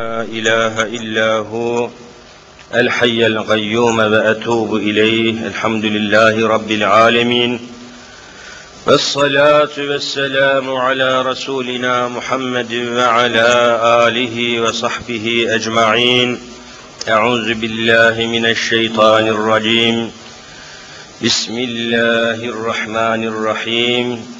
لا إله إلا هو الحي القيوم وأتوب إليه. الحمد لله رب العالمين. والصلاة والسلام على رسولنا محمد وعلى آله وصحبه أجمعين. أعوذ بالله من الشيطان الرجيم. بسم الله الرحمن الرحيم.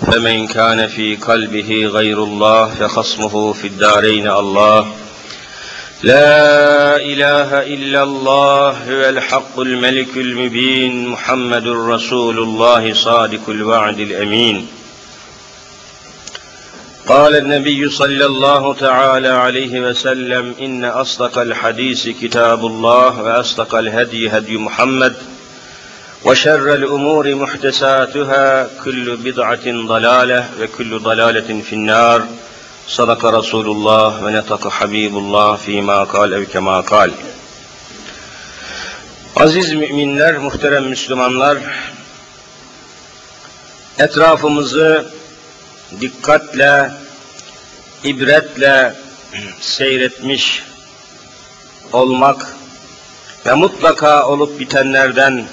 فمن كان في قلبه غير الله فخصمه في الدارين الله. لا إله إلا الله هو الحق الملك المبين محمد رسول الله صادق الوعد الأمين. قال النبي صلى الله تعالى عليه وسلم إن أصدق الحديث كتاب الله وأصدق الهدي هدي محمد. وشر الأمور محدثاتها كل بدعة ضلالة وكل ضلالة في النار صدق رسول الله ونطق حبيب الله فيما قال أو كما قال Aziz müminler, muhterem Müslümanlar, etrafımızı dikkatle, ibretle seyretmiş olmak ve mutlaka olup bitenlerden,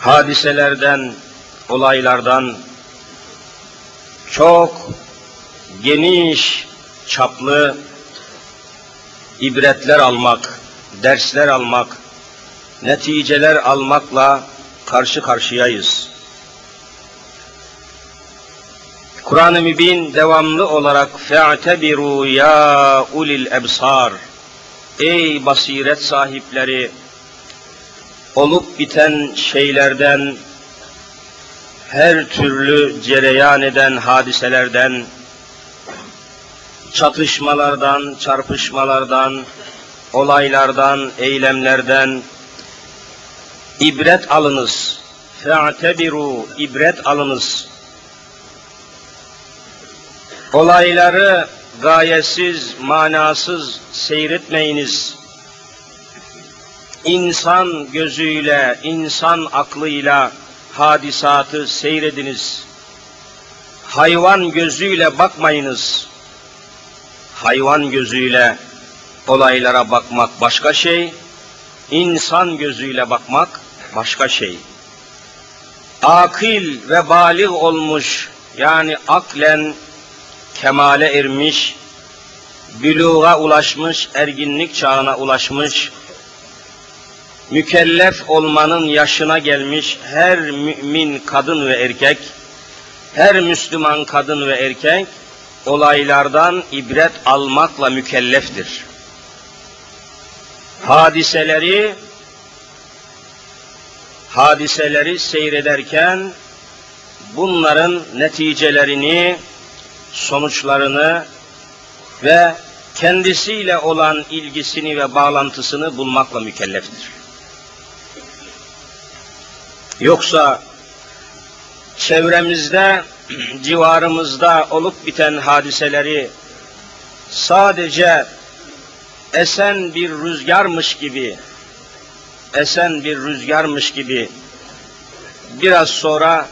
hadiselerden, olaylardan çok geniş çaplı ibretler almak, dersler almak, neticeler almakla karşı karşıyayız. Kur'an-ı Mübin devamlı olarak fe'tebiru ya ulil ebsar Ey basiret sahipleri olup biten şeylerden her türlü cereyan eden hadiselerden çatışmalardan, çarpışmalardan, olaylardan, eylemlerden ibret alınız. Fe'tebiru ibret alınız olayları gayesiz, manasız seyretmeyiniz. İnsan gözüyle, insan aklıyla hadisatı seyrediniz. Hayvan gözüyle bakmayınız. Hayvan gözüyle olaylara bakmak başka şey, insan gözüyle bakmak başka şey. Akil ve balik olmuş, yani aklen kemale ermiş, büluğa ulaşmış, erginlik çağına ulaşmış, mükellef olmanın yaşına gelmiş her mümin kadın ve erkek, her Müslüman kadın ve erkek olaylardan ibret almakla mükelleftir. Hadiseleri hadiseleri seyrederken bunların neticelerini sonuçlarını ve kendisiyle olan ilgisini ve bağlantısını bulmakla mükelleftir. Yoksa çevremizde, civarımızda olup biten hadiseleri sadece esen bir rüzgarmış gibi, esen bir rüzgarmış gibi biraz sonra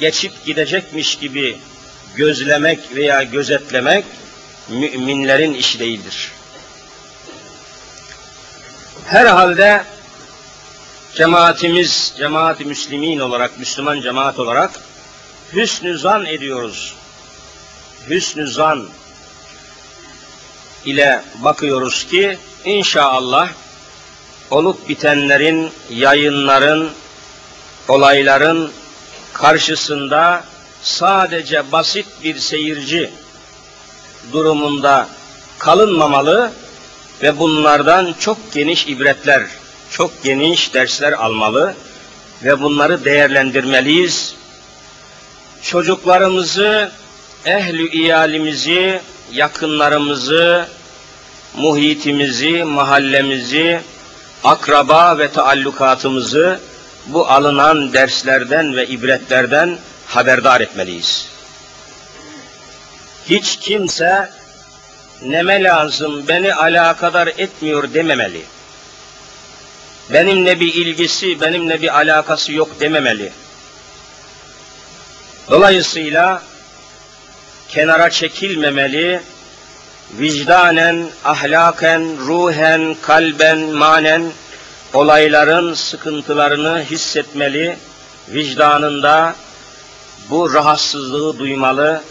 geçip gidecekmiş gibi gözlemek veya gözetlemek müminlerin işi değildir. Herhalde cemaatimiz, cemaat-i müslimin olarak, Müslüman cemaat olarak hüsnü zan ediyoruz. Hüsnü zan ile bakıyoruz ki inşallah olup bitenlerin, yayınların, olayların karşısında sadece basit bir seyirci durumunda kalınmamalı ve bunlardan çok geniş ibretler, çok geniş dersler almalı ve bunları değerlendirmeliyiz. Çocuklarımızı, ehlü iyalimizi, yakınlarımızı, muhitimizi, mahallemizi akraba ve taallukatımızı bu alınan derslerden ve ibretlerden haberdar etmeliyiz. Hiç kimse neme lazım, beni alakadar etmiyor dememeli. Benimle bir ilgisi, benimle bir alakası yok dememeli. Dolayısıyla kenara çekilmemeli, vicdanen, ahlaken, ruhen, kalben, manen olayların sıkıntılarını hissetmeli, vicdanında bu rahatsızlığı duymalı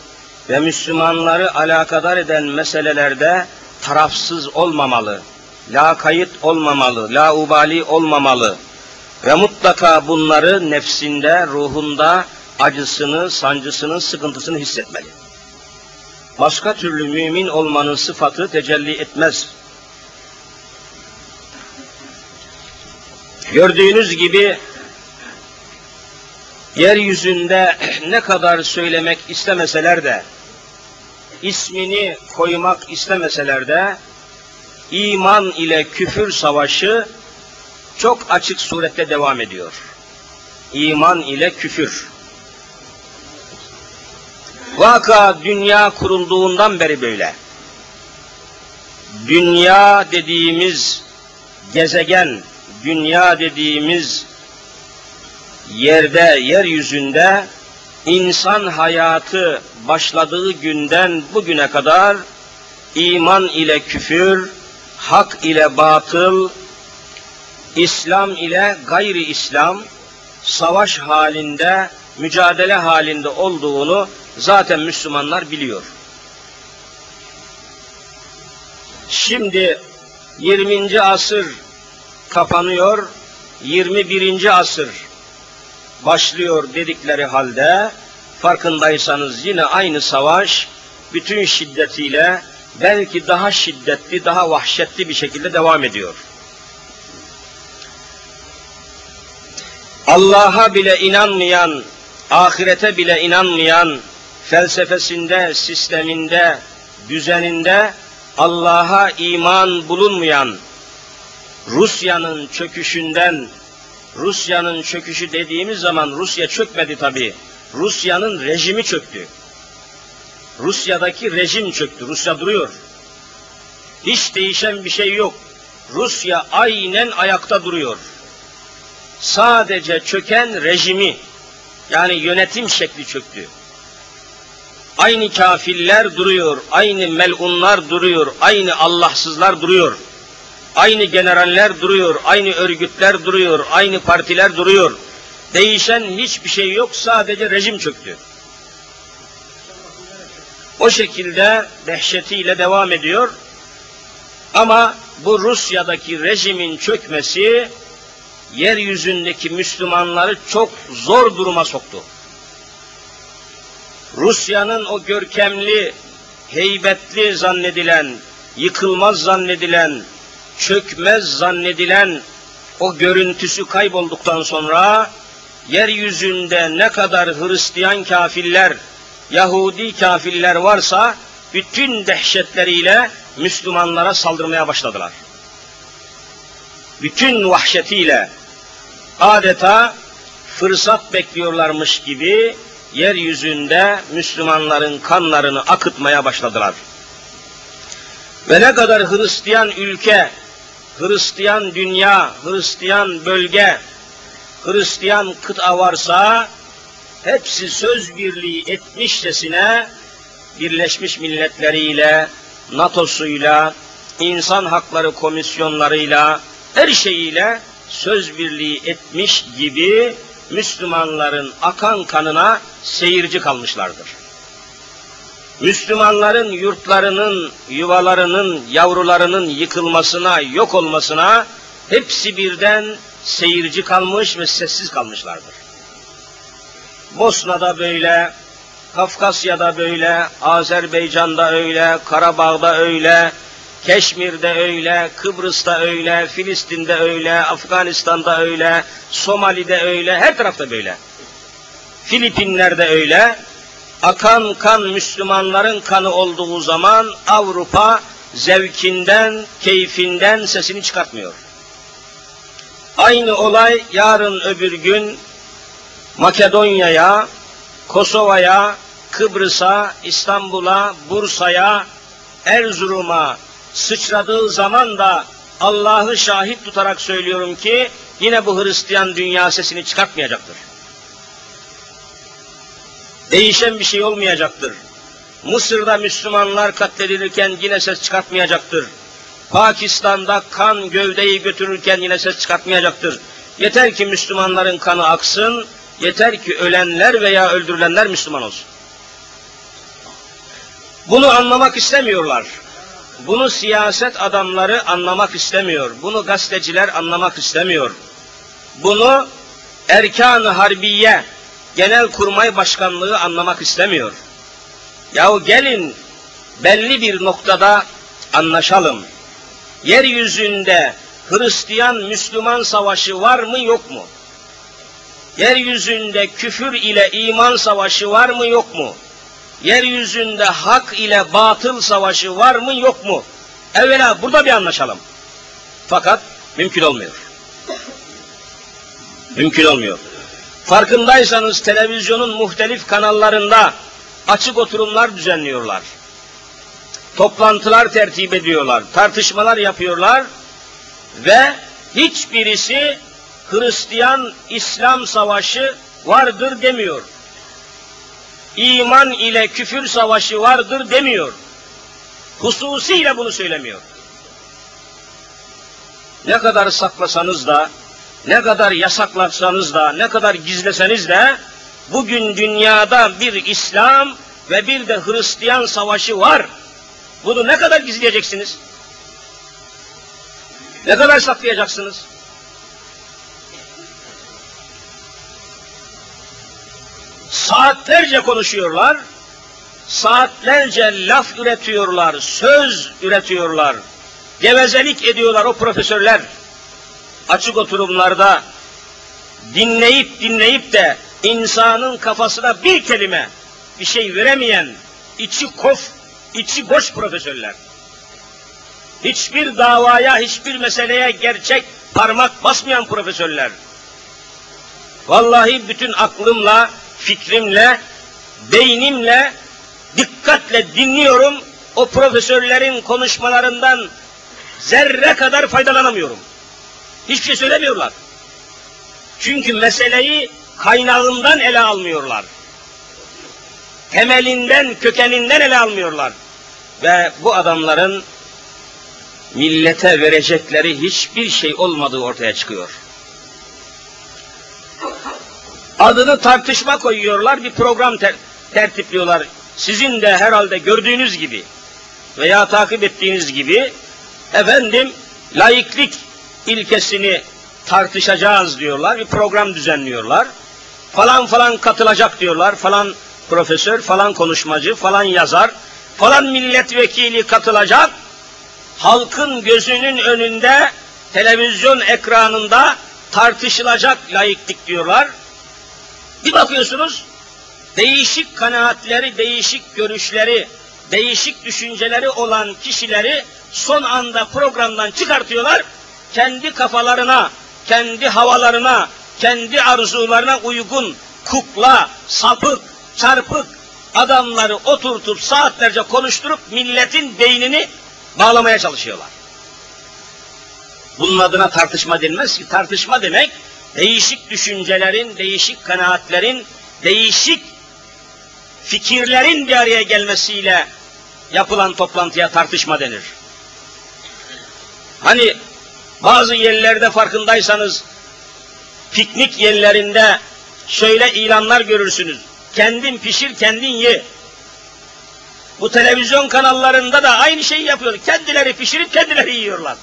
ve Müslümanları alakadar eden meselelerde tarafsız olmamalı, la kayıt olmamalı, la ubali olmamalı ve mutlaka bunları nefsinde, ruhunda acısını, sancısını, sıkıntısını hissetmeli. Başka türlü mümin olmanın sıfatı tecelli etmez. Gördüğünüz gibi yeryüzünde ne kadar söylemek istemeseler de, ismini koymak istemeseler de, iman ile küfür savaşı çok açık surette devam ediyor. İman ile küfür. Vaka dünya kurulduğundan beri böyle. Dünya dediğimiz gezegen, dünya dediğimiz yerde, yeryüzünde insan hayatı başladığı günden bugüne kadar iman ile küfür, hak ile batıl, İslam ile gayri İslam savaş halinde, mücadele halinde olduğunu zaten Müslümanlar biliyor. Şimdi 20. asır kapanıyor, 21. asır başlıyor dedikleri halde farkındaysanız yine aynı savaş bütün şiddetiyle belki daha şiddetli, daha vahşetli bir şekilde devam ediyor. Allah'a bile inanmayan, ahirete bile inanmayan, felsefesinde, sisteminde, düzeninde Allah'a iman bulunmayan, Rusya'nın çöküşünden, Rusya'nın çöküşü dediğimiz zaman Rusya çökmedi tabi. Rusya'nın rejimi çöktü. Rusya'daki rejim çöktü. Rusya duruyor. Hiç değişen bir şey yok. Rusya aynen ayakta duruyor. Sadece çöken rejimi yani yönetim şekli çöktü. Aynı kafirler duruyor, aynı melunlar duruyor, aynı Allahsızlar duruyor. Aynı generaller duruyor, aynı örgütler duruyor, aynı partiler duruyor. Değişen hiçbir şey yok, sadece rejim çöktü. O şekilde dehşetiyle devam ediyor. Ama bu Rusya'daki rejimin çökmesi yeryüzündeki Müslümanları çok zor duruma soktu. Rusya'nın o görkemli, heybetli zannedilen, yıkılmaz zannedilen, çökmez zannedilen o görüntüsü kaybolduktan sonra yeryüzünde ne kadar Hristiyan kafirler, Yahudi kafirler varsa bütün dehşetleriyle Müslümanlara saldırmaya başladılar. Bütün vahşetiyle adeta fırsat bekliyorlarmış gibi yeryüzünde Müslümanların kanlarını akıtmaya başladılar. Ve ne kadar Hristiyan ülke, Hristiyan dünya, Hristiyan bölge, Hristiyan kıta varsa hepsi söz birliği etmişçesine Birleşmiş Milletleri NATO'suyla, insan hakları komisyonlarıyla, her şeyiyle söz birliği etmiş gibi Müslümanların akan kanına seyirci kalmışlardır. Müslümanların yurtlarının, yuvalarının, yavrularının yıkılmasına, yok olmasına hepsi birden seyirci kalmış ve sessiz kalmışlardır. Bosna'da böyle, Kafkasya'da böyle, Azerbaycan'da öyle, Karabağ'da öyle, Keşmir'de öyle, Kıbrıs'ta öyle, Filistin'de öyle, Afganistan'da öyle, Somali'de öyle, her tarafta böyle. Filipinler'de öyle, akan kan Müslümanların kanı olduğu zaman Avrupa zevkinden, keyfinden sesini çıkartmıyor. Aynı olay yarın öbür gün Makedonya'ya, Kosova'ya, Kıbrıs'a, İstanbul'a, Bursa'ya, Erzurum'a sıçradığı zaman da Allah'ı şahit tutarak söylüyorum ki yine bu Hristiyan dünya sesini çıkartmayacaktır. Değişen bir şey olmayacaktır. Mısır'da Müslümanlar katledilirken yine ses çıkartmayacaktır. Pakistan'da kan gövdeyi götürürken yine ses çıkartmayacaktır. Yeter ki Müslümanların kanı aksın, yeter ki ölenler veya öldürülenler Müslüman olsun. Bunu anlamak istemiyorlar. Bunu siyaset adamları anlamak istemiyor. Bunu gazeteciler anlamak istemiyor. Bunu Erkan-ı Harbiye Genel Kurmay Başkanlığı anlamak istemiyor. Yahu gelin belli bir noktada anlaşalım. Yeryüzünde Hristiyan Müslüman savaşı var mı yok mu? Yeryüzünde küfür ile iman savaşı var mı yok mu? Yeryüzünde hak ile batıl savaşı var mı yok mu? Evvela burada bir anlaşalım. Fakat mümkün olmuyor. Mümkün olmuyor. Farkındaysanız televizyonun muhtelif kanallarında açık oturumlar düzenliyorlar. Toplantılar tertip ediyorlar, tartışmalar yapıyorlar ve hiçbirisi Hristiyan İslam savaşı vardır demiyor. İman ile küfür savaşı vardır demiyor. Hususiyle bunu söylemiyor. Ne kadar saklasanız da, ne kadar yasaklarsanız da, ne kadar gizleseniz de, bugün dünyada bir İslam ve bir de Hristiyan savaşı var. Bunu ne kadar gizleyeceksiniz? Ne kadar saklayacaksınız? Saatlerce konuşuyorlar, saatlerce laf üretiyorlar, söz üretiyorlar, gevezelik ediyorlar o profesörler. Açık oturumlarda dinleyip dinleyip de insanın kafasına bir kelime bir şey veremeyen içi kof, içi boş profesörler. Hiçbir davaya, hiçbir meseleye gerçek parmak basmayan profesörler. Vallahi bütün aklımla, fikrimle, beynimle, dikkatle dinliyorum. O profesörlerin konuşmalarından zerre kadar faydalanamıyorum. Hiçbir şey söylemiyorlar. Çünkü meseleyi kaynağından ele almıyorlar. Temelinden, kökeninden ele almıyorlar. Ve bu adamların millete verecekleri hiçbir şey olmadığı ortaya çıkıyor. Adını tartışma koyuyorlar, bir program ter tertipliyorlar. Sizin de herhalde gördüğünüz gibi veya takip ettiğiniz gibi efendim laiklik ilkesini tartışacağız diyorlar. Bir program düzenliyorlar. Falan falan katılacak diyorlar. Falan profesör, falan konuşmacı, falan yazar, falan milletvekili katılacak. Halkın gözünün önünde televizyon ekranında tartışılacak laiklik diyorlar. Bir bakıyorsunuz değişik kanaatleri, değişik görüşleri, değişik düşünceleri olan kişileri son anda programdan çıkartıyorlar. Kendi kafalarına, kendi havalarına, kendi arzularına uygun kukla, sapık, çarpık adamları oturtup saatlerce konuşturup milletin beynini bağlamaya çalışıyorlar. Bunun adına tartışma denmez ki. Tartışma demek değişik düşüncelerin, değişik kanaatlerin, değişik fikirlerin bir araya gelmesiyle yapılan toplantıya tartışma denir. Hani bazı yerlerde farkındaysanız piknik yerlerinde şöyle ilanlar görürsünüz. Kendin pişir, kendin ye. Bu televizyon kanallarında da aynı şeyi yapıyor. Kendileri pişirip kendileri yiyorlar.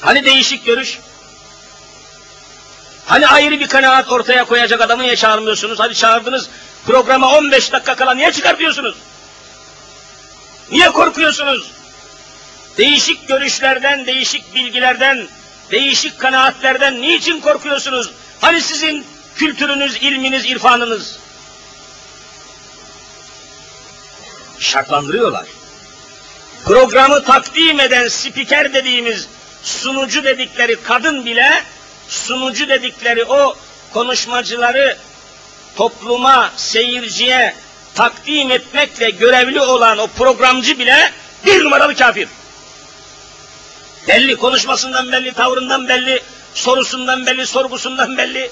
Hani değişik görüş? Hani ayrı bir kanaat ortaya koyacak adamı niye çağırmıyorsunuz? Hadi çağırdınız, programa 15 dakika kala niye çıkartıyorsunuz? Niye korkuyorsunuz? Değişik görüşlerden, değişik bilgilerden, değişik kanaatlerden niçin korkuyorsunuz? Hani sizin kültürünüz, ilminiz, irfanınız? Şartlandırıyorlar. Programı takdim eden spiker dediğimiz sunucu dedikleri kadın bile sunucu dedikleri o konuşmacıları topluma, seyirciye takdim etmekle görevli olan o programcı bile bir numaralı kafir. Belli, konuşmasından belli, tavrından belli, sorusundan belli, sorgusundan belli.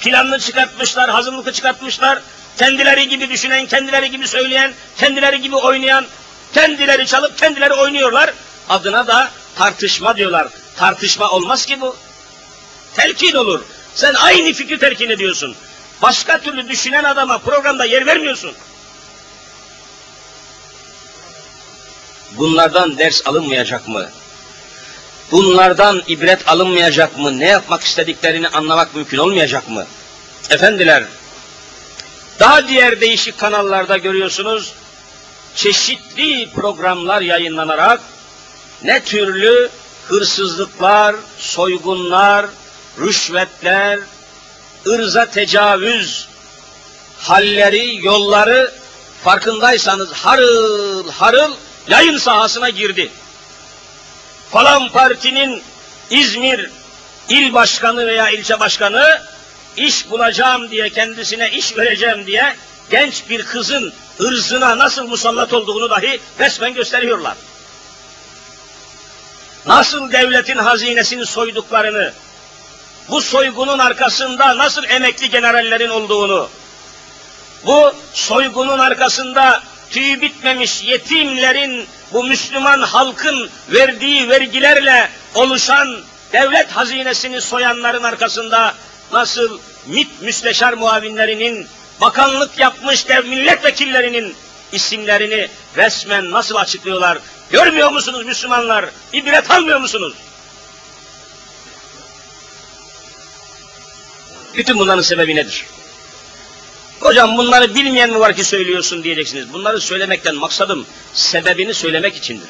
Planını çıkartmışlar, hazırlıklı çıkartmışlar. Kendileri gibi düşünen, kendileri gibi söyleyen, kendileri gibi oynayan, kendileri çalıp kendileri oynuyorlar. Adına da tartışma diyorlar. Tartışma olmaz ki bu. Telkin olur. Sen aynı fikri telkin ediyorsun. Başka türlü düşünen adama programda yer vermiyorsun. Bunlardan ders alınmayacak mı? Bunlardan ibret alınmayacak mı? Ne yapmak istediklerini anlamak mümkün olmayacak mı? Efendiler, daha diğer değişik kanallarda görüyorsunuz, çeşitli programlar yayınlanarak ne türlü hırsızlıklar, soygunlar, rüşvetler, ırza tecavüz halleri, yolları farkındaysanız harıl harıl yayın sahasına girdi. Falan partinin İzmir il başkanı veya ilçe başkanı iş bulacağım diye kendisine iş vereceğim diye genç bir kızın ırzına nasıl musallat olduğunu dahi resmen gösteriyorlar. Nasıl devletin hazinesini soyduklarını, bu soygunun arkasında nasıl emekli generallerin olduğunu, bu soygunun arkasında tüyü bitmemiş yetimlerin, bu Müslüman halkın verdiği vergilerle oluşan devlet hazinesini soyanların arkasında nasıl MİT müsteşar muavinlerinin, bakanlık yapmış dev milletvekillerinin isimlerini resmen nasıl açıklıyorlar? Görmüyor musunuz Müslümanlar? İbret almıyor musunuz? Bütün bunların sebebi nedir? Hocam bunları bilmeyen mi var ki söylüyorsun diyeceksiniz. Bunları söylemekten maksadım sebebini söylemek içindir.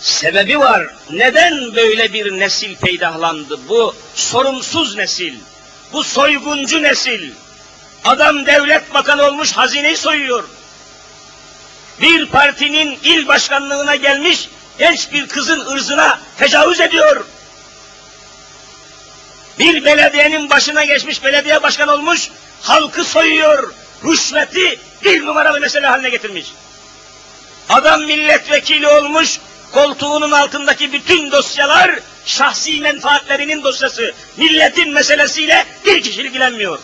Sebebi var. Neden böyle bir nesil peydahlandı? Bu sorumsuz nesil, bu soyguncu nesil. Adam devlet bakanı olmuş hazineyi soyuyor. Bir partinin il başkanlığına gelmiş genç bir kızın ırzına tecavüz ediyor bir belediyenin başına geçmiş belediye başkan olmuş, halkı soyuyor, rüşveti bir numaralı mesele haline getirmiş. Adam milletvekili olmuş, koltuğunun altındaki bütün dosyalar şahsi menfaatlerinin dosyası. Milletin meselesiyle bir kişi ilgilenmiyor.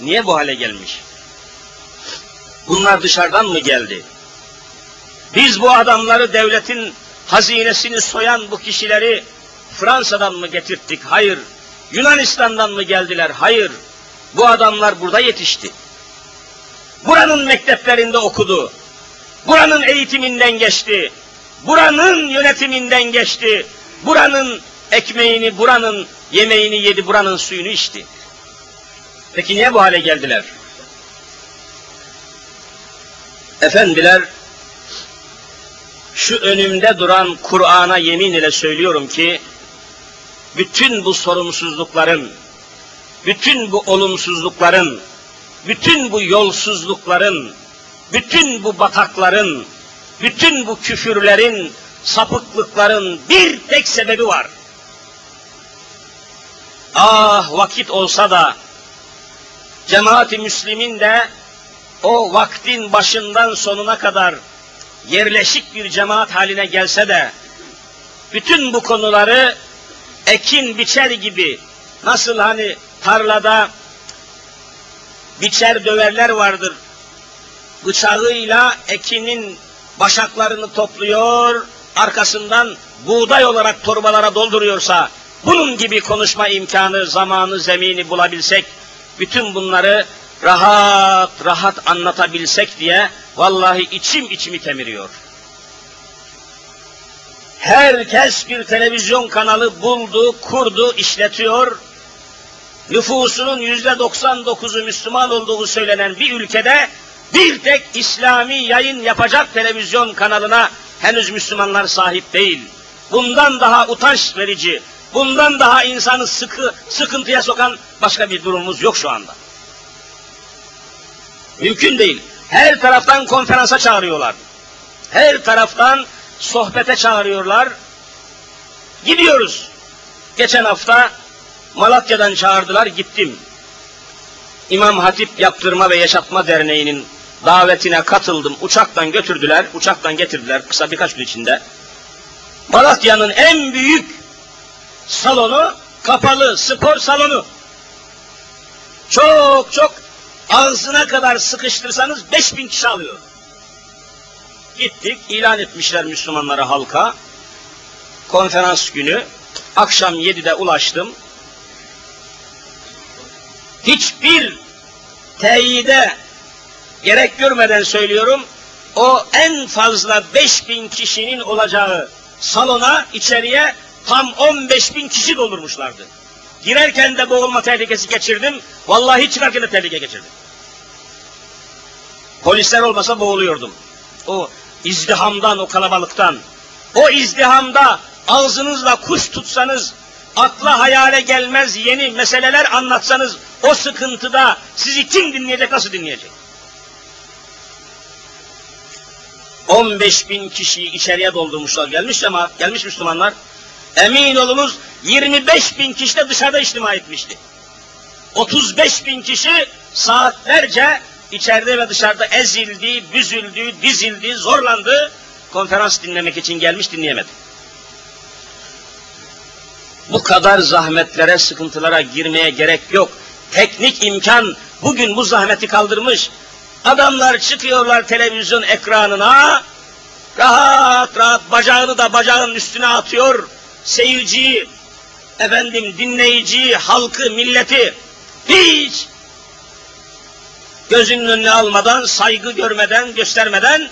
Niye bu hale gelmiş? Bunlar dışarıdan mı geldi? Biz bu adamları devletin hazinesini soyan bu kişileri Fransa'dan mı getirttik? Hayır. Yunanistan'dan mı geldiler? Hayır. Bu adamlar burada yetişti. Buranın mekteplerinde okudu. Buranın eğitiminden geçti. Buranın yönetiminden geçti. Buranın ekmeğini, buranın yemeğini yedi, buranın suyunu içti. Peki niye bu hale geldiler? Efendiler, şu önümde duran Kur'an'a yemin ile söylüyorum ki, bütün bu sorumsuzlukların, bütün bu olumsuzlukların, bütün bu yolsuzlukların, bütün bu batakların, bütün bu küfürlerin, sapıklıkların bir tek sebebi var. Ah vakit olsa da cemaati müslimin de o vaktin başından sonuna kadar yerleşik bir cemaat haline gelse de bütün bu konuları ekin biçer gibi nasıl hani tarlada biçer döverler vardır. Bıçağıyla ekinin başaklarını topluyor, arkasından buğday olarak torbalara dolduruyorsa, bunun gibi konuşma imkanı, zamanı, zemini bulabilsek, bütün bunları rahat rahat anlatabilsek diye, vallahi içim içimi kemiriyor. Herkes bir televizyon kanalı buldu, kurdu, işletiyor. Nüfusunun yüzde 99'u Müslüman olduğu söylenen bir ülkede bir tek İslami yayın yapacak televizyon kanalına henüz Müslümanlar sahip değil. Bundan daha utanç verici, bundan daha insanı sıkı, sıkıntıya sokan başka bir durumumuz yok şu anda. Mümkün değil. Her taraftan konferansa çağırıyorlar. Her taraftan sohbete çağırıyorlar. Gidiyoruz. Geçen hafta Malatya'dan çağırdılar, gittim. İmam Hatip Yaptırma ve Yaşatma Derneği'nin davetine katıldım. Uçaktan götürdüler, uçaktan getirdiler kısa birkaç gün içinde. Malatya'nın en büyük salonu kapalı spor salonu. Çok çok ağzına kadar sıkıştırsanız 5000 kişi alıyor. Gittik, ilan etmişler Müslümanlara halka. Konferans günü, akşam 7'de ulaştım. Hiçbir teyide gerek görmeden söylüyorum, o en fazla 5000 kişinin olacağı salona, içeriye tam 15 bin kişi doldurmuşlardı. Girerken de boğulma tehlikesi geçirdim, vallahi çıkarken de tehlike geçirdim. Polisler olmasa boğuluyordum. O izdihamdan, o kalabalıktan, o izdihamda ağzınızla kuş tutsanız, akla hayale gelmez yeni meseleler anlatsanız, o sıkıntıda sizi kim dinleyecek, nasıl dinleyecek? 15 bin kişiyi içeriye doldurmuşlar. Gelmiş ama gelmiş Müslümanlar. Emin olunuz 25 bin kişi de dışarıda içtima etmişti. 35 bin kişi saatlerce içeride ve dışarıda ezildi, büzüldü, dizildi, zorlandı. Konferans dinlemek için gelmiş dinleyemedi. Bu kadar zahmetlere, sıkıntılara girmeye gerek yok. Teknik imkan bugün bu zahmeti kaldırmış. Adamlar çıkıyorlar televizyon ekranına, rahat rahat bacağını da bacağının üstüne atıyor. Seyirciyi, efendim dinleyiciyi, halkı, milleti hiç gözünün önüne almadan, saygı görmeden, göstermeden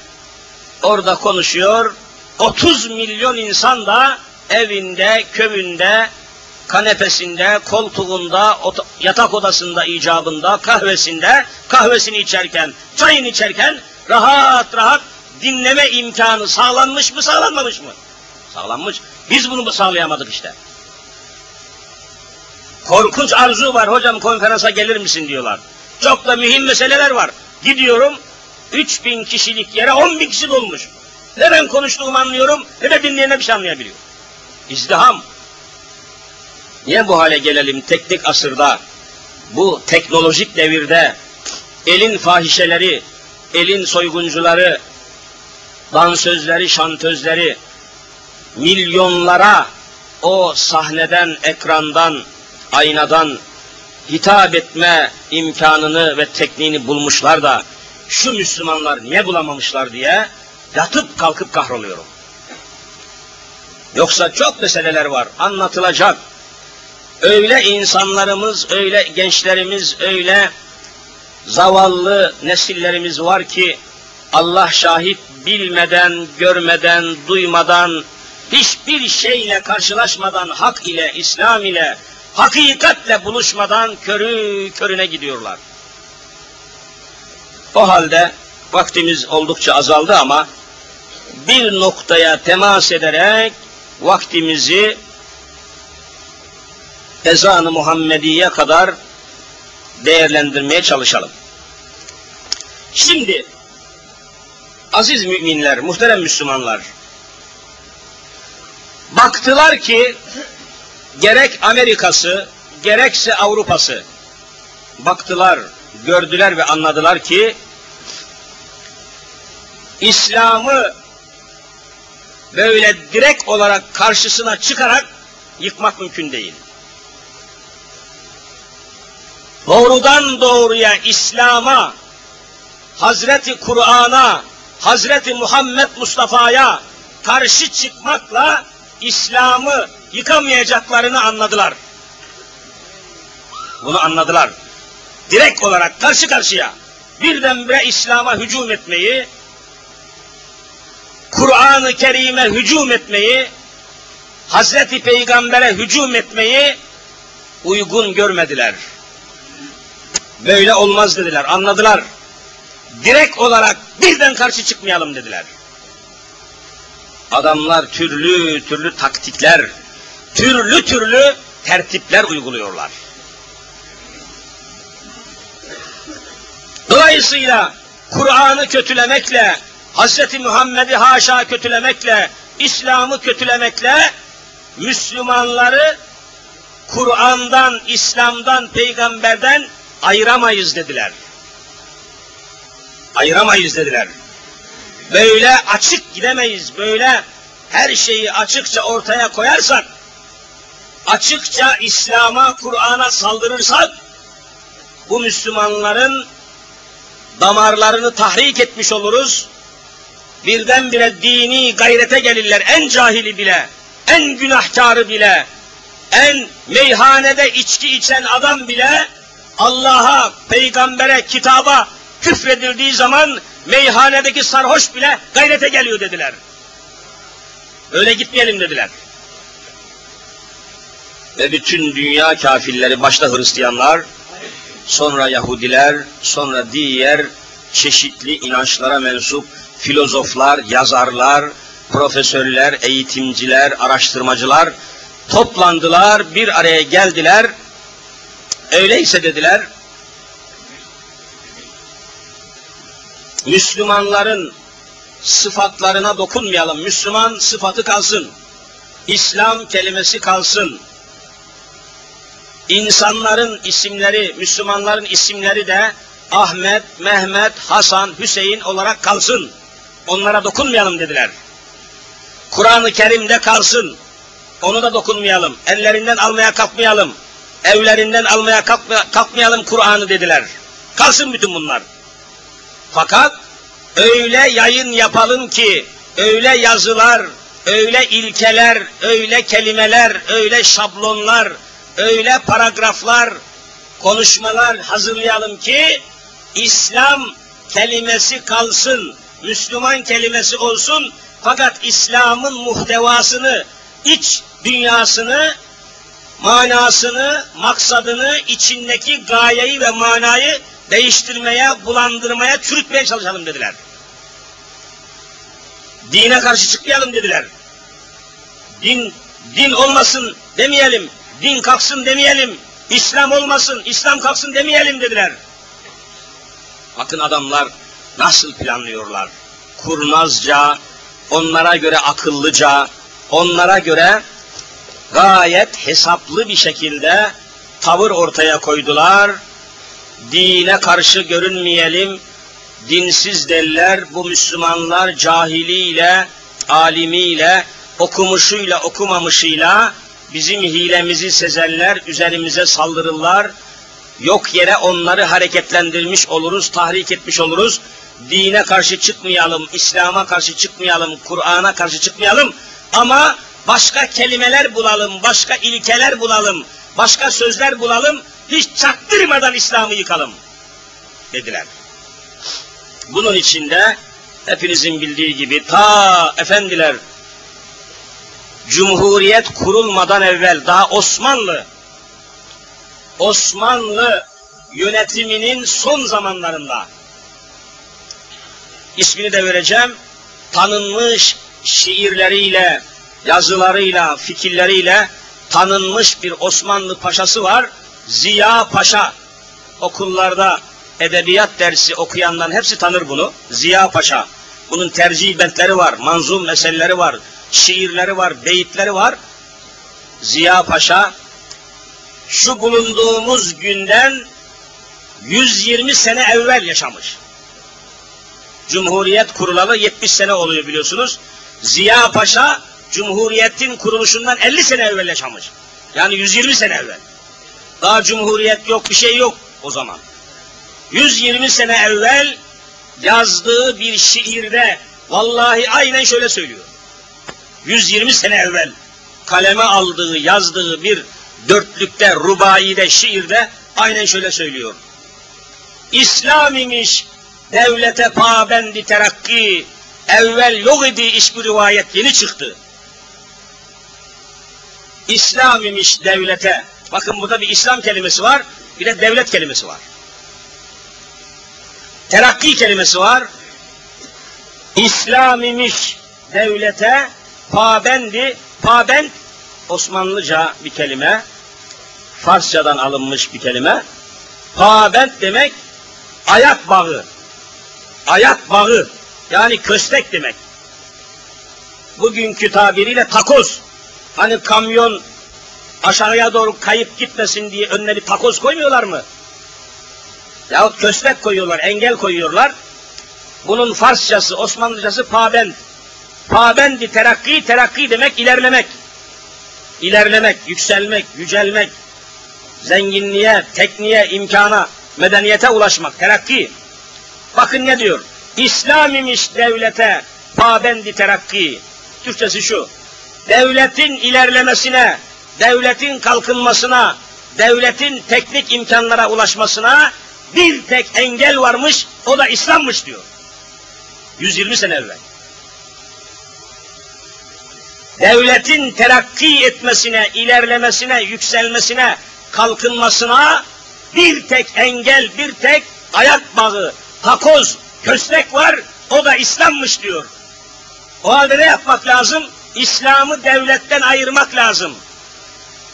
orada konuşuyor. 30 milyon insan da evinde, köyünde, kanepesinde, koltuğunda, yatak odasında, icabında, kahvesinde, kahvesini içerken, çayını içerken rahat rahat dinleme imkanı sağlanmış mı, sağlanmamış mı? Sağlanmış. Biz bunu sağlayamadık işte. Korkunç arzu var, hocam konferansa gelir misin diyorlar. Çok da mühim meseleler var. Gidiyorum, 3000 kişilik yere 10 bin kişi dolmuş. Ne ben konuştuğumu anlıyorum, ne de dinleyene bir şey anlayabiliyor. İzdiham. Niye bu hale gelelim teknik asırda, bu teknolojik devirde, elin fahişeleri, elin soyguncuları, dansözleri, şantözleri, milyonlara o sahneden, ekrandan, aynadan hitap etme imkanını ve tekniğini bulmuşlar da şu Müslümanlar niye bulamamışlar diye yatıp kalkıp kahroluyorum. Yoksa çok meseleler var, anlatılacak. Öyle insanlarımız, öyle gençlerimiz, öyle zavallı nesillerimiz var ki Allah şahit bilmeden, görmeden, duymadan, hiçbir şeyle karşılaşmadan hak ile, İslam ile, hakikatle buluşmadan körü körüne gidiyorlar. O halde vaktimiz oldukça azaldı ama bir noktaya temas ederek vaktimizi ezanı Muhammediye kadar değerlendirmeye çalışalım. Şimdi aziz müminler, muhterem Müslümanlar baktılar ki gerek Amerika'sı gerekse Avrupa'sı baktılar, gördüler ve anladılar ki İslam'ı böyle direkt olarak karşısına çıkarak yıkmak mümkün değil. Doğrudan doğruya İslam'a, Hazreti Kur'an'a, Hazreti Muhammed Mustafa'ya karşı çıkmakla İslam'ı yıkamayacaklarını anladılar. Bunu anladılar. Direkt olarak karşı karşıya birdenbire İslam'a hücum etmeyi, Kur'an-ı Kerim'e hücum etmeyi, Hazreti Peygamber'e hücum etmeyi uygun görmediler. Böyle olmaz dediler, anladılar. Direkt olarak birden karşı çıkmayalım dediler. Adamlar türlü türlü taktikler, türlü türlü tertipler uyguluyorlar. Dolayısıyla Kur'an'ı kötülemekle, Hazreti Muhammed'i haşa kötülemekle, İslam'ı kötülemekle Müslümanları Kur'an'dan, İslam'dan, peygamberden ayıramayız dediler. Ayıramayız dediler. Böyle açık gidemeyiz, böyle her şeyi açıkça ortaya koyarsak, açıkça İslam'a, Kur'an'a saldırırsak, bu Müslümanların damarlarını tahrik etmiş oluruz. Birdenbire dini gayrete gelirler, en cahili bile, en günahkarı bile, en meyhanede içki içen adam bile Allah'a, peygambere, kitaba küfredildiği zaman meyhanedeki sarhoş bile gayrete geliyor dediler. Öyle gitmeyelim dediler. Ve bütün dünya kafirleri, başta Hristiyanlar, sonra Yahudiler, sonra diğer çeşitli inançlara mensup filozoflar, yazarlar, profesörler, eğitimciler, araştırmacılar toplandılar, bir araya geldiler. Öyleyse dediler, Müslümanların sıfatlarına dokunmayalım. Müslüman sıfatı kalsın. İslam kelimesi kalsın. İnsanların isimleri, Müslümanların isimleri de Ahmet, Mehmet, Hasan, Hüseyin olarak kalsın. Onlara dokunmayalım dediler. Kur'an-ı Kerim'de kalsın. Onu da dokunmayalım. Ellerinden almaya kalkmayalım. Evlerinden almaya kalkmayalım Kur'an'ı dediler. Kalsın bütün bunlar. Fakat öyle yayın yapalım ki, öyle yazılar, öyle ilkeler, öyle kelimeler, öyle şablonlar, öyle paragraflar, konuşmalar hazırlayalım ki, İslam kelimesi kalsın, Müslüman kelimesi olsun, fakat İslam'ın muhtevasını, iç dünyasını, manasını, maksadını, içindeki gayeyi ve manayı değiştirmeye, bulandırmaya, çürütmeye çalışalım dediler. Dine karşı çıkmayalım dediler. Din, din olmasın demeyelim, din kalksın demeyelim, İslam olmasın, İslam kalksın demeyelim dediler. Bakın adamlar nasıl planlıyorlar. Kurnazca, onlara göre akıllıca, onlara göre gayet hesaplı bir şekilde tavır ortaya koydular. Dine karşı görünmeyelim, dinsiz derler bu Müslümanlar cahiliyle, alimiyle, okumuşuyla, okumamışıyla bizim hilemizi sezerler, üzerimize saldırırlar. Yok yere onları hareketlendirmiş oluruz, tahrik etmiş oluruz. Dine karşı çıkmayalım, İslam'a karşı çıkmayalım, Kur'an'a karşı çıkmayalım. Ama başka kelimeler bulalım, başka ilkeler bulalım, başka sözler bulalım, hiç çaktırmadan İslam'ı yıkalım dediler. Bunun içinde hepinizin bildiği gibi ta efendiler Cumhuriyet kurulmadan evvel daha Osmanlı Osmanlı yönetiminin son zamanlarında ismini de vereceğim tanınmış şiirleriyle, yazılarıyla, fikirleriyle tanınmış bir Osmanlı paşası var. Ziya Paşa. Okullarda edebiyat dersi okuyanların hepsi tanır bunu. Ziya Paşa. Bunun tercih bentleri var, manzum meseleleri var, şiirleri var, beyitleri var. Ziya Paşa şu bulunduğumuz günden 120 sene evvel yaşamış. Cumhuriyet kurulalı 70 sene oluyor biliyorsunuz. Ziya Paşa Cumhuriyet'in kuruluşundan 50 sene evvel yaşamış. Yani 120 sene evvel. Daha Cumhuriyet yok, bir şey yok o zaman. 120 sene evvel yazdığı bir şiirde vallahi aynen şöyle söylüyor. 120 sene evvel kaleme aldığı, yazdığı bir dörtlükte, rubaide, şiirde aynen şöyle söylüyor. İslam imiş devlete pabendi terakki, evvel yok idi hiçbir rivayet yeni çıktı. İslam imiş devlete, bakın burada bir İslam kelimesi var, bir de devlet kelimesi var. Terakki kelimesi var. İslam imiş devlete pabendi, pabend Osmanlıca bir kelime, Farsçadan alınmış bir kelime. Pabend demek ayak bağı, ayak bağı, Yani köstek demek. Bugünkü tabiriyle takoz. Hani kamyon aşağıya doğru kayıp gitmesin diye önüne bir takoz koymuyorlar mı? Yahut köstek koyuyorlar, engel koyuyorlar. Bunun Farsçası, Osmanlıcası pabend. Pabendi terakki, terakki demek ilerlemek. İlerlemek, yükselmek, yücelmek, zenginliğe, tekniğe, imkana, medeniyete ulaşmak, terakki. Bakın ne diyor? İslam imiş devlete pabendi terakki. Türkçesi şu. Devletin ilerlemesine, devletin kalkınmasına, devletin teknik imkanlara ulaşmasına bir tek engel varmış, o da İslam'mış diyor. 120 sene evvel. Devletin terakki etmesine, ilerlemesine, yükselmesine, kalkınmasına bir tek engel, bir tek ayak bağı, takoz, köstek var, o da İslam'mış diyor. O halde ne yapmak lazım? İslam'ı devletten ayırmak lazım.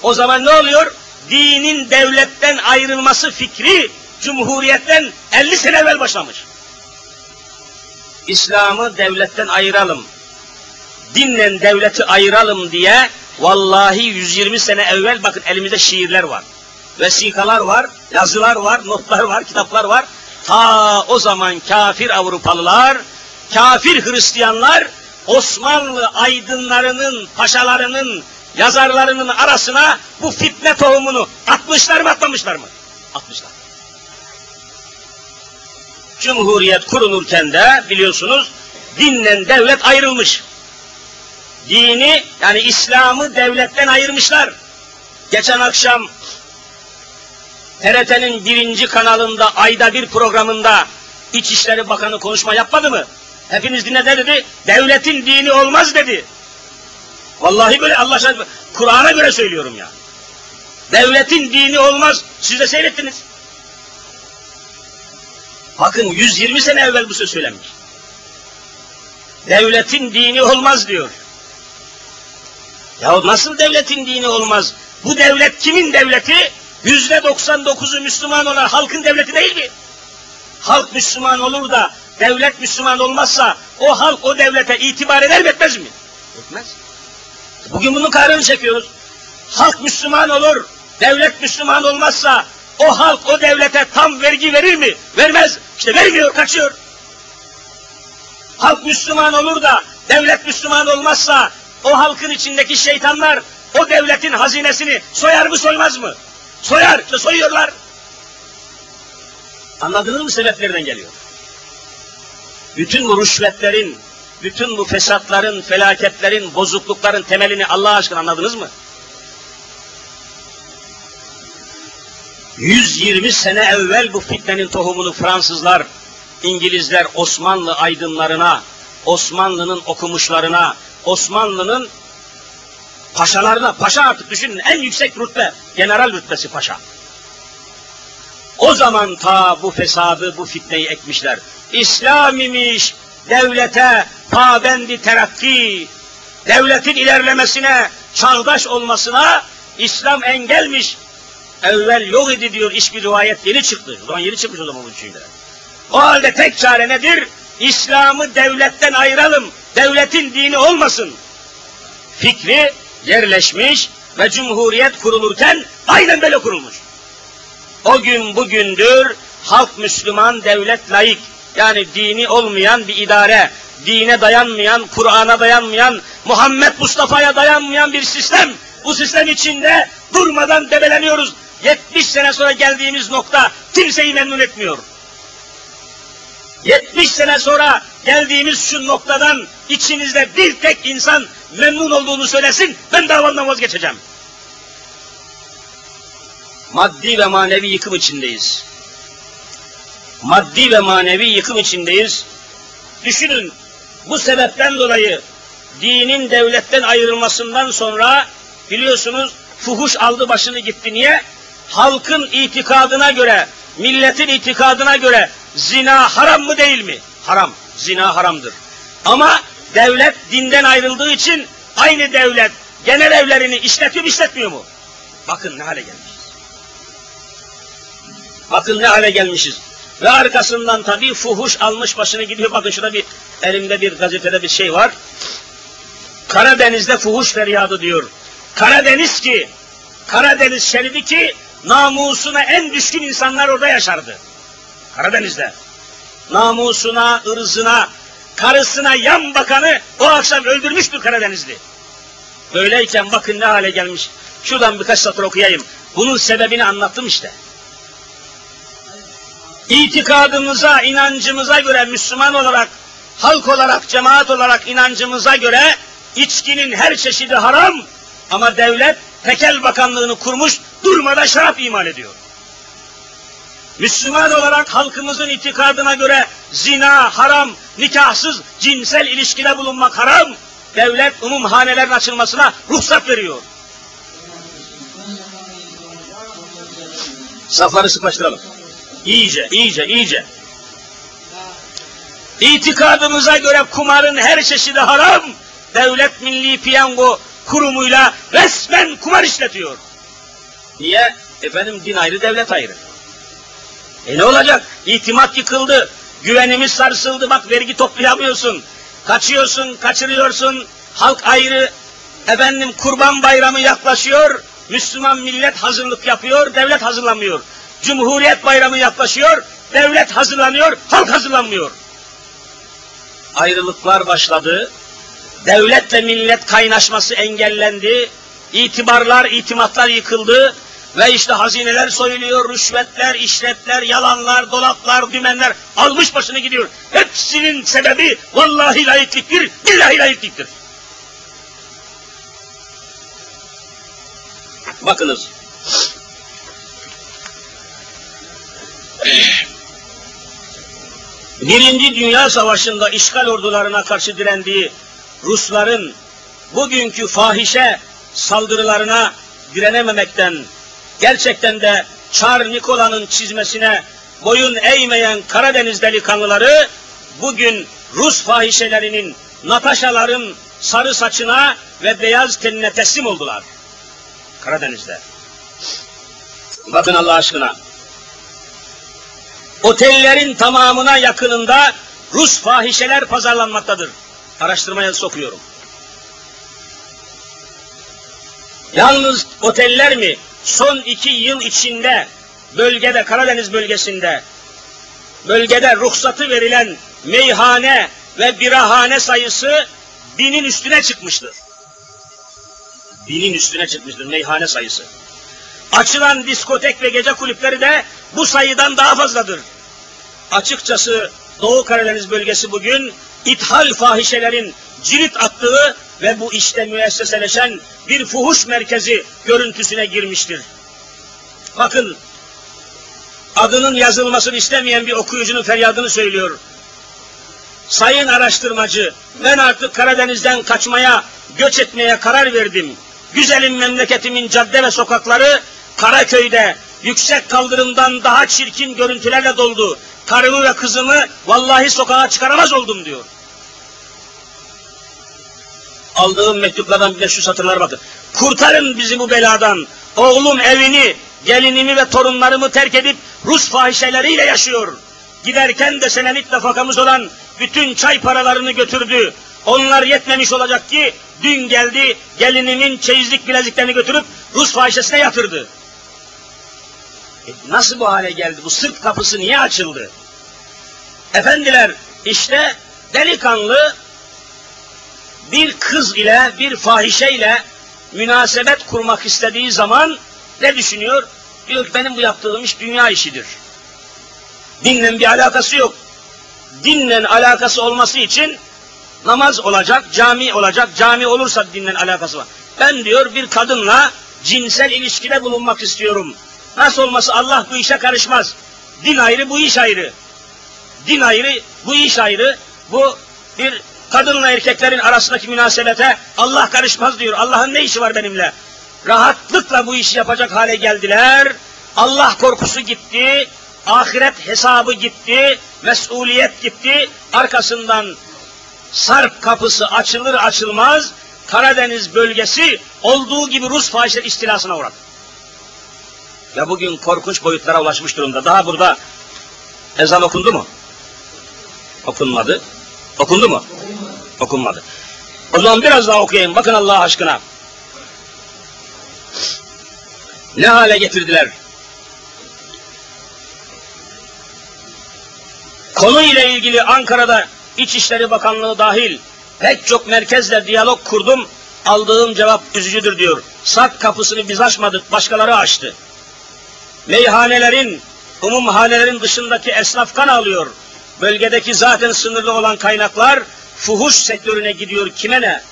O zaman ne oluyor? Dinin devletten ayrılması fikri Cumhuriyetten 50 sene evvel başlamış. İslam'ı devletten ayıralım, dinle devleti ayıralım diye vallahi 120 sene evvel bakın elimizde şiirler var. Vesikalar var, yazılar var, notlar var, kitaplar var. Ta o zaman kafir Avrupalılar, kafir Hristiyanlar Osmanlı aydınlarının, paşalarının, yazarlarının arasına bu fitne tohumunu atmışlar mı atmamışlar mı? Atmışlar. Cumhuriyet kurulurken de biliyorsunuz dinle devlet ayrılmış. Dini yani İslam'ı devletten ayırmışlar. Geçen akşam TRT'nin birinci kanalında ayda bir programında İçişleri Bakanı konuşma yapmadı mı? Hepiniz dinle ne dedi? Devletin dini olmaz dedi. Vallahi böyle Allah aşkına Kur'an'a göre söylüyorum ya. Devletin dini olmaz. Siz de seyrettiniz. Bakın 120 sene evvel bu söz söylenmiş. Devletin dini olmaz diyor. Ya nasıl devletin dini olmaz? Bu devlet kimin devleti? Yüzde 99'u Müslüman olan halkın devleti değil mi? Halk Müslüman olur da devlet Müslüman olmazsa o halk o devlete itibar eder mi etmez mi? Etmez. Bugün bunun kahrını çekiyoruz. Halk Müslüman olur, devlet Müslüman olmazsa o halk o devlete tam vergi verir mi? Vermez. İşte vermiyor, kaçıyor. Halk Müslüman olur da devlet Müslüman olmazsa o halkın içindeki şeytanlar o devletin hazinesini soyar mı soymaz mı? Soyar, soyuyorlar. Anladınız mı sebep nereden geliyor? Bütün bu rüşvetlerin, bütün bu fesatların, felaketlerin, bozuklukların temelini Allah aşkına anladınız mı? 120 sene evvel bu fitnenin tohumunu Fransızlar, İngilizler Osmanlı aydınlarına, Osmanlı'nın okumuşlarına, Osmanlı'nın paşalarına, paşa artık düşünün en yüksek rütbe, general rütbesi paşa. O zaman ta bu fesadı, bu fitneyi ekmişler. İslam imiş, devlete pabendi terakki, devletin ilerlemesine, çağdaş olmasına İslam engelmiş. Evvel yok idi diyor, iş bir rivayet yeni çıktı. O zaman yeni çıkmış o zaman bu düşünceler. O halde tek çare nedir? İslam'ı devletten ayıralım, devletin dini olmasın. Fikri yerleşmiş ve cumhuriyet kurulurken aynen böyle kurulmuş. O gün bugündür halk Müslüman, devlet layık. Yani dini olmayan bir idare, dine dayanmayan, Kur'an'a dayanmayan, Muhammed Mustafa'ya dayanmayan bir sistem. Bu sistem içinde durmadan debeleniyoruz. 70 sene sonra geldiğimiz nokta kimseyi memnun etmiyor. 70 sene sonra geldiğimiz şu noktadan içinizde bir tek insan memnun olduğunu söylesin, ben davamdan vazgeçeceğim. Maddi ve manevi yıkım içindeyiz. Maddi ve manevi yıkım içindeyiz. Düşünün, bu sebepten dolayı dinin devletten ayrılmasından sonra biliyorsunuz fuhuş aldı başını gitti. Niye? Halkın itikadına göre, milletin itikadına göre zina haram mı değil mi? Haram. Zina haramdır. Ama devlet dinden ayrıldığı için aynı devlet genel evlerini işletiyor mu işletmiyor mu? Bakın ne hale gelmişiz. Bakın ne hale gelmişiz. Ve arkasından tabii fuhuş almış başını gidiyor. Bakın şurada bir elimde bir gazetede bir şey var. Karadeniz'de fuhuş feryadı diyor. Karadeniz ki, Karadeniz şeridi ki namusuna en düşkün insanlar orada yaşardı. Karadeniz'de. Namusuna, ırzına, karısına yan bakanı o akşam öldürmüştür Karadenizli. Böyleyken bakın ne hale gelmiş. Şuradan birkaç satır okuyayım. Bunun sebebini anlattım işte. İtikadımıza, inancımıza göre Müslüman olarak, halk olarak, cemaat olarak inancımıza göre içkinin her çeşidi haram ama devlet tekel bakanlığını kurmuş durmadan şarap imal ediyor. Müslüman olarak halkımızın itikadına göre zina, haram, nikahsız cinsel ilişkide bulunmak haram. Devlet umumhanelerin açılmasına ruhsat veriyor. Safları sıklaştıralım. İyice, iyice, iyice. İtikadımıza göre kumarın her çeşidi haram. Devlet Milli Piyango kurumuyla resmen kumar işletiyor. Niye? Efendim din ayrı, devlet ayrı. E ne olacak? İtimat yıkıldı. Güvenimiz sarsıldı. Bak vergi toplayamıyorsun. Kaçıyorsun, kaçırıyorsun. Halk ayrı. Efendim kurban bayramı yaklaşıyor. Müslüman millet hazırlık yapıyor, devlet hazırlanmıyor. Cumhuriyet bayramı yaklaşıyor, devlet hazırlanıyor, halk hazırlanmıyor. Ayrılıklar başladı. Devletle millet kaynaşması engellendi. İtibarlar, itimatlar yıkıldı. Ve işte hazineler soyuluyor, rüşvetler, işletler, yalanlar, dolaplar, dümenler almış başını gidiyor. Hepsinin sebebi vallahi layıklıktır, billahi layıklıktır. Bakınız. Birinci Dünya Savaşı'nda işgal ordularına karşı direndiği Rusların bugünkü fahişe saldırılarına direnememekten gerçekten de Çar Nikola'nın çizmesine boyun eğmeyen Karadeniz delikanlıları bugün Rus fahişelerinin, Nataşaların sarı saçına ve beyaz tenine teslim oldular. Karadeniz'de. Bakın Allah aşkına. Otellerin tamamına yakınında Rus fahişeler pazarlanmaktadır. Araştırmaya sokuyorum. Yalnız oteller mi son iki yıl içinde bölgede, Karadeniz bölgesinde bölgede ruhsatı verilen meyhane ve birahane sayısı binin üstüne çıkmıştır. Binin üstüne çıkmıştır meyhane sayısı. Açılan diskotek ve gece kulüpleri de bu sayıdan daha fazladır. Açıkçası Doğu Karadeniz bölgesi bugün ithal fahişelerin cirit attığı ve bu işte müesseseleşen bir fuhuş merkezi görüntüsüne girmiştir. Bakın adının yazılmasını istemeyen bir okuyucunun feryadını söylüyor. Sayın araştırmacı, ben artık Karadeniz'den kaçmaya, göç etmeye karar verdim. Güzelim memleketimin cadde ve sokakları Karaköy'de yüksek kaldırımdan daha çirkin görüntülerle doldu. Karımı ve kızımı vallahi sokağa çıkaramaz oldum diyor. Aldığım mektuplardan bir de şu satırlar bakın. Kurtarın bizi bu beladan. Oğlum evini, gelinimi ve torunlarımı terk edip Rus fahişeleriyle yaşıyor. Giderken de senelik nafakamız olan bütün çay paralarını götürdü. Onlar yetmemiş olacak ki dün geldi gelinimin çeyizlik bileziklerini götürüp Rus fahişesine yatırdı. E nasıl bu hale geldi? Bu sırt kapısı niye açıldı? Efendiler işte delikanlı bir kız ile bir fahişe ile münasebet kurmak istediği zaman ne düşünüyor? Diyor ki benim bu yaptığım iş dünya işidir. Dinle bir alakası yok. Dinle alakası olması için namaz olacak, cami olacak. Cami olursa dinle alakası var. Ben diyor bir kadınla cinsel ilişkide bulunmak istiyorum. Nasıl olması Allah bu işe karışmaz. Din ayrı, bu iş ayrı. Din ayrı, bu iş ayrı. Bu bir kadınla erkeklerin arasındaki münasebete Allah karışmaz diyor. Allah'ın ne işi var benimle? Rahatlıkla bu işi yapacak hale geldiler. Allah korkusu gitti, ahiret hesabı gitti, mesuliyet gitti. Arkasından sarp kapısı açılır açılmaz Karadeniz bölgesi olduğu gibi Rus fahişe istilasına uğradı. Ya bugün korkunç boyutlara ulaşmış durumda. Daha burada Ezan okundu mu? Okunmadı. Okundu mu? Okunmadı. O zaman biraz daha okuyayım. Bakın Allah aşkına. Ne hale getirdiler? Konu ile ilgili Ankara'da İçişleri Bakanlığı dahil pek çok merkezle diyalog kurdum. Aldığım cevap üzücüdür diyor. Sak kapısını biz açmadık, başkaları açtı. Meyhanelerin, umumhanelerin dışındaki esnaf kan alıyor. Bölgedeki zaten sınırlı olan kaynaklar fuhuş sektörüne gidiyor kime ne?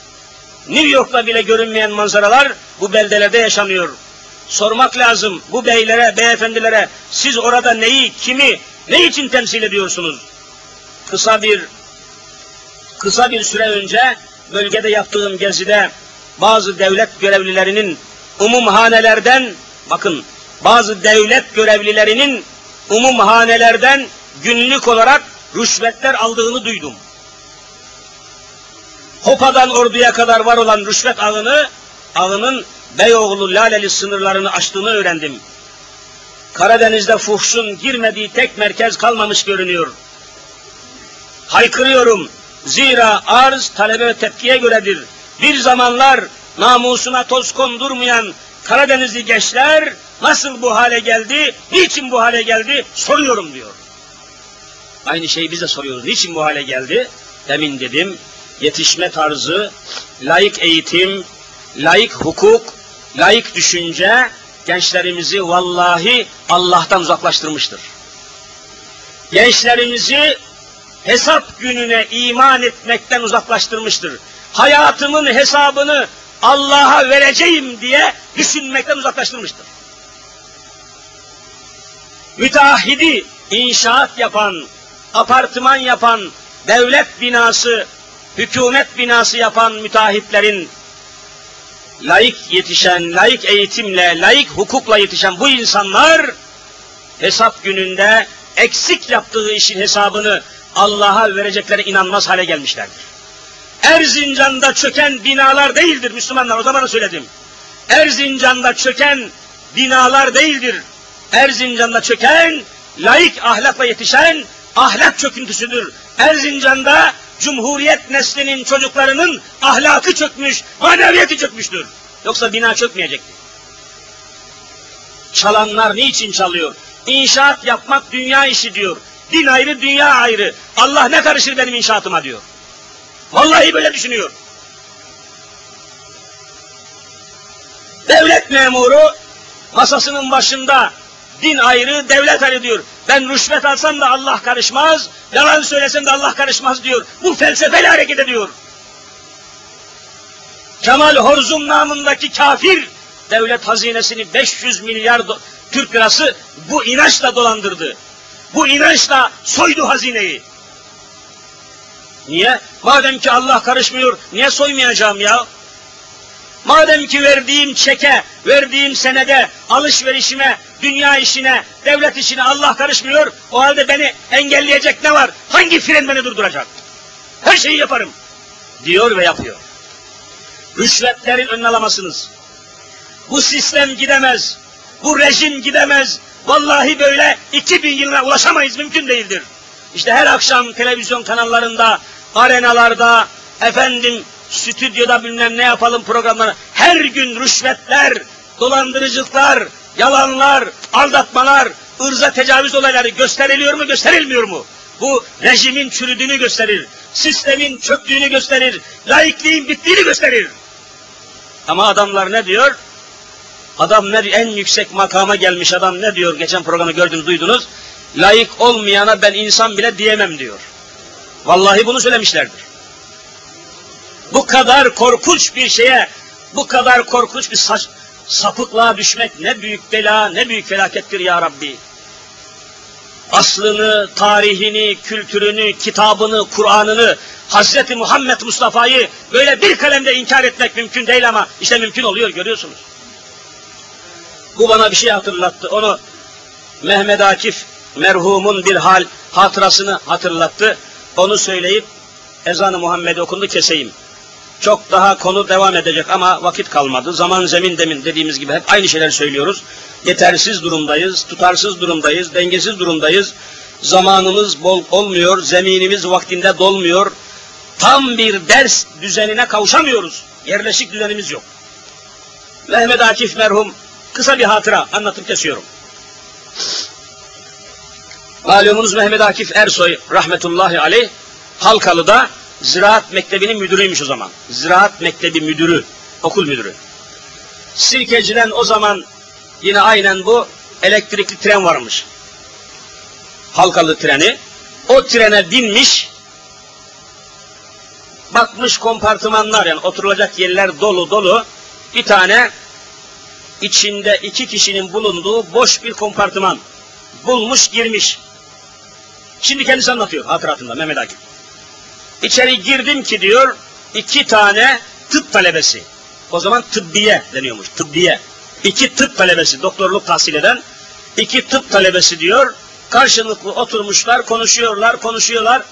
New York'ta bile görünmeyen manzaralar bu beldelerde yaşanıyor. Sormak lazım bu beylere, beyefendilere siz orada neyi, kimi, ne için temsil ediyorsunuz? Kısa bir kısa bir süre önce bölgede yaptığım gezide bazı devlet görevlilerinin umumhanelerden bakın bazı devlet görevlilerinin umumhanelerden günlük olarak rüşvetler aldığını duydum. Hopa'dan Ordu'ya kadar var olan rüşvet ağını, ağının Beyoğlu Laleli sınırlarını aştığını öğrendim. Karadeniz'de fuhşun girmediği tek merkez kalmamış görünüyor. Haykırıyorum. Zira arz talebe ve tepkiye göredir. Bir zamanlar namusuna toz kondurmayan Karadenizli gençler nasıl bu hale geldi, niçin bu hale geldi soruyorum diyor. Aynı şeyi biz de soruyoruz. Niçin bu hale geldi? Demin dedim, yetişme tarzı, layık eğitim, layık hukuk, layık düşünce gençlerimizi vallahi Allah'tan uzaklaştırmıştır. Gençlerimizi hesap gününe iman etmekten uzaklaştırmıştır. Hayatımın hesabını Allah'a vereceğim diye düşünmekten uzaklaştırmıştır. Müteahhidi inşaat yapan, apartman yapan, devlet binası, hükümet binası yapan müteahhitlerin layık yetişen, layık eğitimle, layık hukukla yetişen bu insanlar hesap gününde eksik yaptığı işin hesabını Allah'a verecekleri inanmaz hale gelmişlerdir. Erzincan'da çöken binalar değildir Müslümanlar, o zaman söyledim. Erzincan'da çöken binalar değildir. Erzincan'da çöken, layık ahlakla yetişen ahlak çöküntüsüdür. Erzincan'da Cumhuriyet neslinin çocuklarının ahlakı çökmüş, maneviyeti çökmüştür. Yoksa bina çökmeyecekti. Çalanlar niçin çalıyor? İnşaat yapmak dünya işi diyor. Din ayrı, dünya ayrı. Allah ne karışır benim inşaatıma diyor. Vallahi böyle düşünüyor. Devlet memuru masasının başında din ayrı, devlet ayrı diyor. Ben rüşvet alsam da Allah karışmaz, yalan söylesem de Allah karışmaz diyor. Bu felsefeyle hareket ediyor. Kemal Horzum namındaki kafir devlet hazinesini 500 milyar Türk lirası bu inançla dolandırdı. Bu inançla soydu hazineyi. Niye? Madem ki Allah karışmıyor, niye soymayacağım ya? Madem ki verdiğim çeke, verdiğim senede, alışverişime, dünya işine, devlet işine Allah karışmıyor, o halde beni engelleyecek ne var? Hangi fren beni durduracak? Her şeyi yaparım. Diyor ve yapıyor. Rüşvetlerin önüne. Bu sistem gidemez. Bu rejim gidemez. Vallahi böyle 2000 yılına ulaşamayız, mümkün değildir. İşte her akşam televizyon kanallarında, arenalarda, efendim stüdyoda bilmem ne yapalım programları, her gün rüşvetler, dolandırıcılıklar, yalanlar, aldatmalar, ırza tecavüz olayları gösteriliyor mu, gösterilmiyor mu? Bu rejimin çürüdüğünü gösterir, sistemin çöktüğünü gösterir, laikliğin bittiğini gösterir. Ama adamlar ne diyor? Adam ne en yüksek makama gelmiş adam ne diyor? Geçen programı gördünüz, duydunuz. Layık olmayana ben insan bile diyemem diyor. Vallahi bunu söylemişlerdir. Bu kadar korkunç bir şeye, bu kadar korkunç bir saç, sapıklığa düşmek ne büyük bela, ne büyük felakettir ya Rabbi. Aslını, tarihini, kültürünü, kitabını, Kur'an'ını, Hazreti Muhammed Mustafa'yı böyle bir kalemde inkar etmek mümkün değil ama işte mümkün oluyor görüyorsunuz. Bu bana bir şey hatırlattı. Onu Mehmet Akif merhumun bir hal hatırasını hatırlattı. Onu söyleyip ezanı Muhammed okundu keseyim. Çok daha konu devam edecek ama vakit kalmadı. Zaman zemin demin dediğimiz gibi hep aynı şeyler söylüyoruz. Yetersiz durumdayız, tutarsız durumdayız, dengesiz durumdayız. Zamanımız bol olmuyor, zeminimiz vaktinde dolmuyor. Tam bir ders düzenine kavuşamıyoruz. Yerleşik düzenimiz yok. Mehmet Akif merhum kısa bir hatıra anlatıp kesiyorum. Malumunuz Mehmet Akif Ersoy rahmetullahi aleyh Halkalı'da Ziraat Mektebi'nin müdürüymüş o zaman. Ziraat Mektebi müdürü, okul müdürü. Sirkeci'den o zaman yine aynen bu elektrikli tren varmış. Halkalı treni. O trene binmiş, bakmış kompartımanlar yani oturulacak yerler dolu dolu. Bir tane içinde iki kişinin bulunduğu boş bir kompartıman bulmuş girmiş. Şimdi kendisi anlatıyor hatıratında Mehmet Akif. İçeri girdim ki diyor iki tane tıp talebesi. O zaman tıbbiye deniyormuş tıbbiye. İki tıp talebesi doktorluk tahsil eden iki tıp talebesi diyor karşılıklı oturmuşlar konuşuyorlar konuşuyorlar.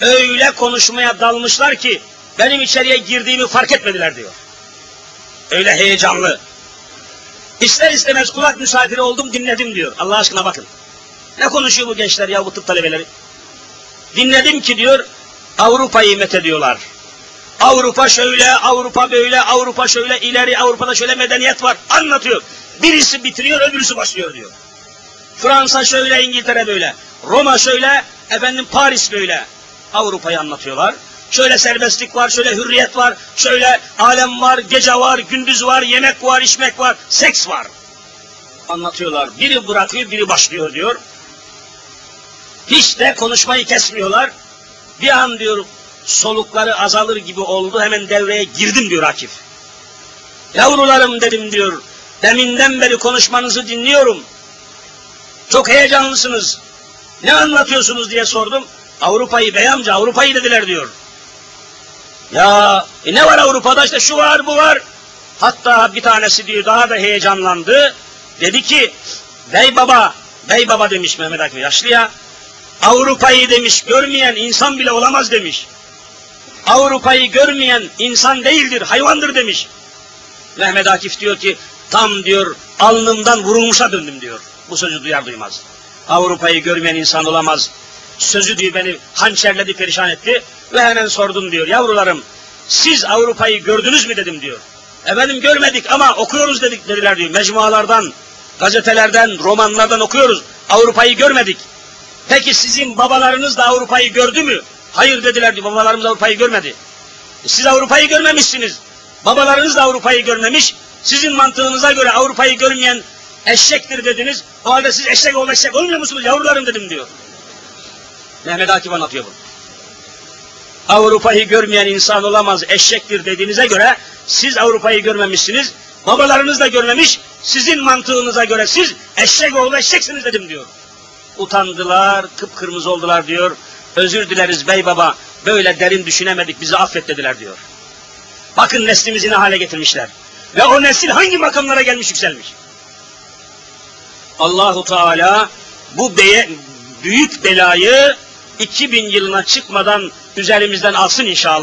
Öyle konuşmaya dalmışlar ki benim içeriye girdiğimi fark etmediler diyor. Öyle heyecanlı. İster istemez kulak misafiri oldum dinledim diyor. Allah aşkına bakın. Ne konuşuyor bu gençler ya bu tıp talebeleri? Dinledim ki diyor Avrupa'yı methediyorlar. Avrupa şöyle, Avrupa böyle, Avrupa şöyle, ileri Avrupa'da şöyle medeniyet var. Anlatıyor. Birisi bitiriyor, öbürüsü başlıyor diyor. Fransa şöyle, İngiltere böyle. Roma şöyle, efendim Paris böyle. Avrupa'yı anlatıyorlar. Şöyle serbestlik var, şöyle hürriyet var, şöyle alem var, gece var, gündüz var, yemek var, içmek var, seks var. Anlatıyorlar. Biri bırakıyor, biri başlıyor diyor. Hiç de konuşmayı kesmiyorlar. Bir an diyor solukları azalır gibi oldu hemen devreye girdim diyor Akif. Yavrularım dedim diyor. Deminden beri konuşmanızı dinliyorum. Çok heyecanlısınız. Ne anlatıyorsunuz diye sordum. Avrupa'yı bey amca Avrupa'yı dediler diyor. Ya e ne var Avrupa'da işte şu var bu var. Hatta bir tanesi diyor daha da heyecanlandı. Dedi ki bey baba, bey baba demiş Mehmet Akif yaşlıya. Avrupa'yı demiş görmeyen insan bile olamaz demiş. Avrupa'yı görmeyen insan değildir, hayvandır demiş. Mehmet Akif diyor ki tam diyor alnımdan vurulmuşa döndüm diyor. Bu sözü duyar duymaz. Avrupa'yı görmeyen insan olamaz. Sözü diyor beni hançerledi perişan etti ve hemen sordum diyor yavrularım siz Avrupa'yı gördünüz mü dedim diyor. Efendim görmedik ama okuyoruz dedik dediler diyor. Mecmualardan, gazetelerden, romanlardan okuyoruz. Avrupa'yı görmedik. Peki sizin babalarınız da Avrupa'yı gördü mü? Hayır dediler diyor. Babalarımız Avrupa'yı görmedi. E siz Avrupa'yı görmemişsiniz. Babalarınız da Avrupa'yı görmemiş. Sizin mantığınıza göre Avrupa'yı görmeyen eşektir dediniz. O halde siz eşek ol eşek olmuyor musunuz yavrularım dedim diyor. Mehmet Akif anlatıyor bunu. Avrupa'yı görmeyen insan olamaz eşektir dediğinize göre siz Avrupa'yı görmemişsiniz. Babalarınız da görmemiş. Sizin mantığınıza göre siz eşek oğlu eşeksiniz dedim diyor. Utandılar, kıpkırmızı oldular diyor. Özür dileriz bey baba, böyle derin düşünemedik, bizi affet dediler diyor. Bakın neslimizi ne hale getirmişler. Ve o nesil hangi makamlara gelmiş yükselmiş. Allahu Teala bu beye, büyük belayı 2000 yılına çıkmadan üzerimizden alsın inşallah.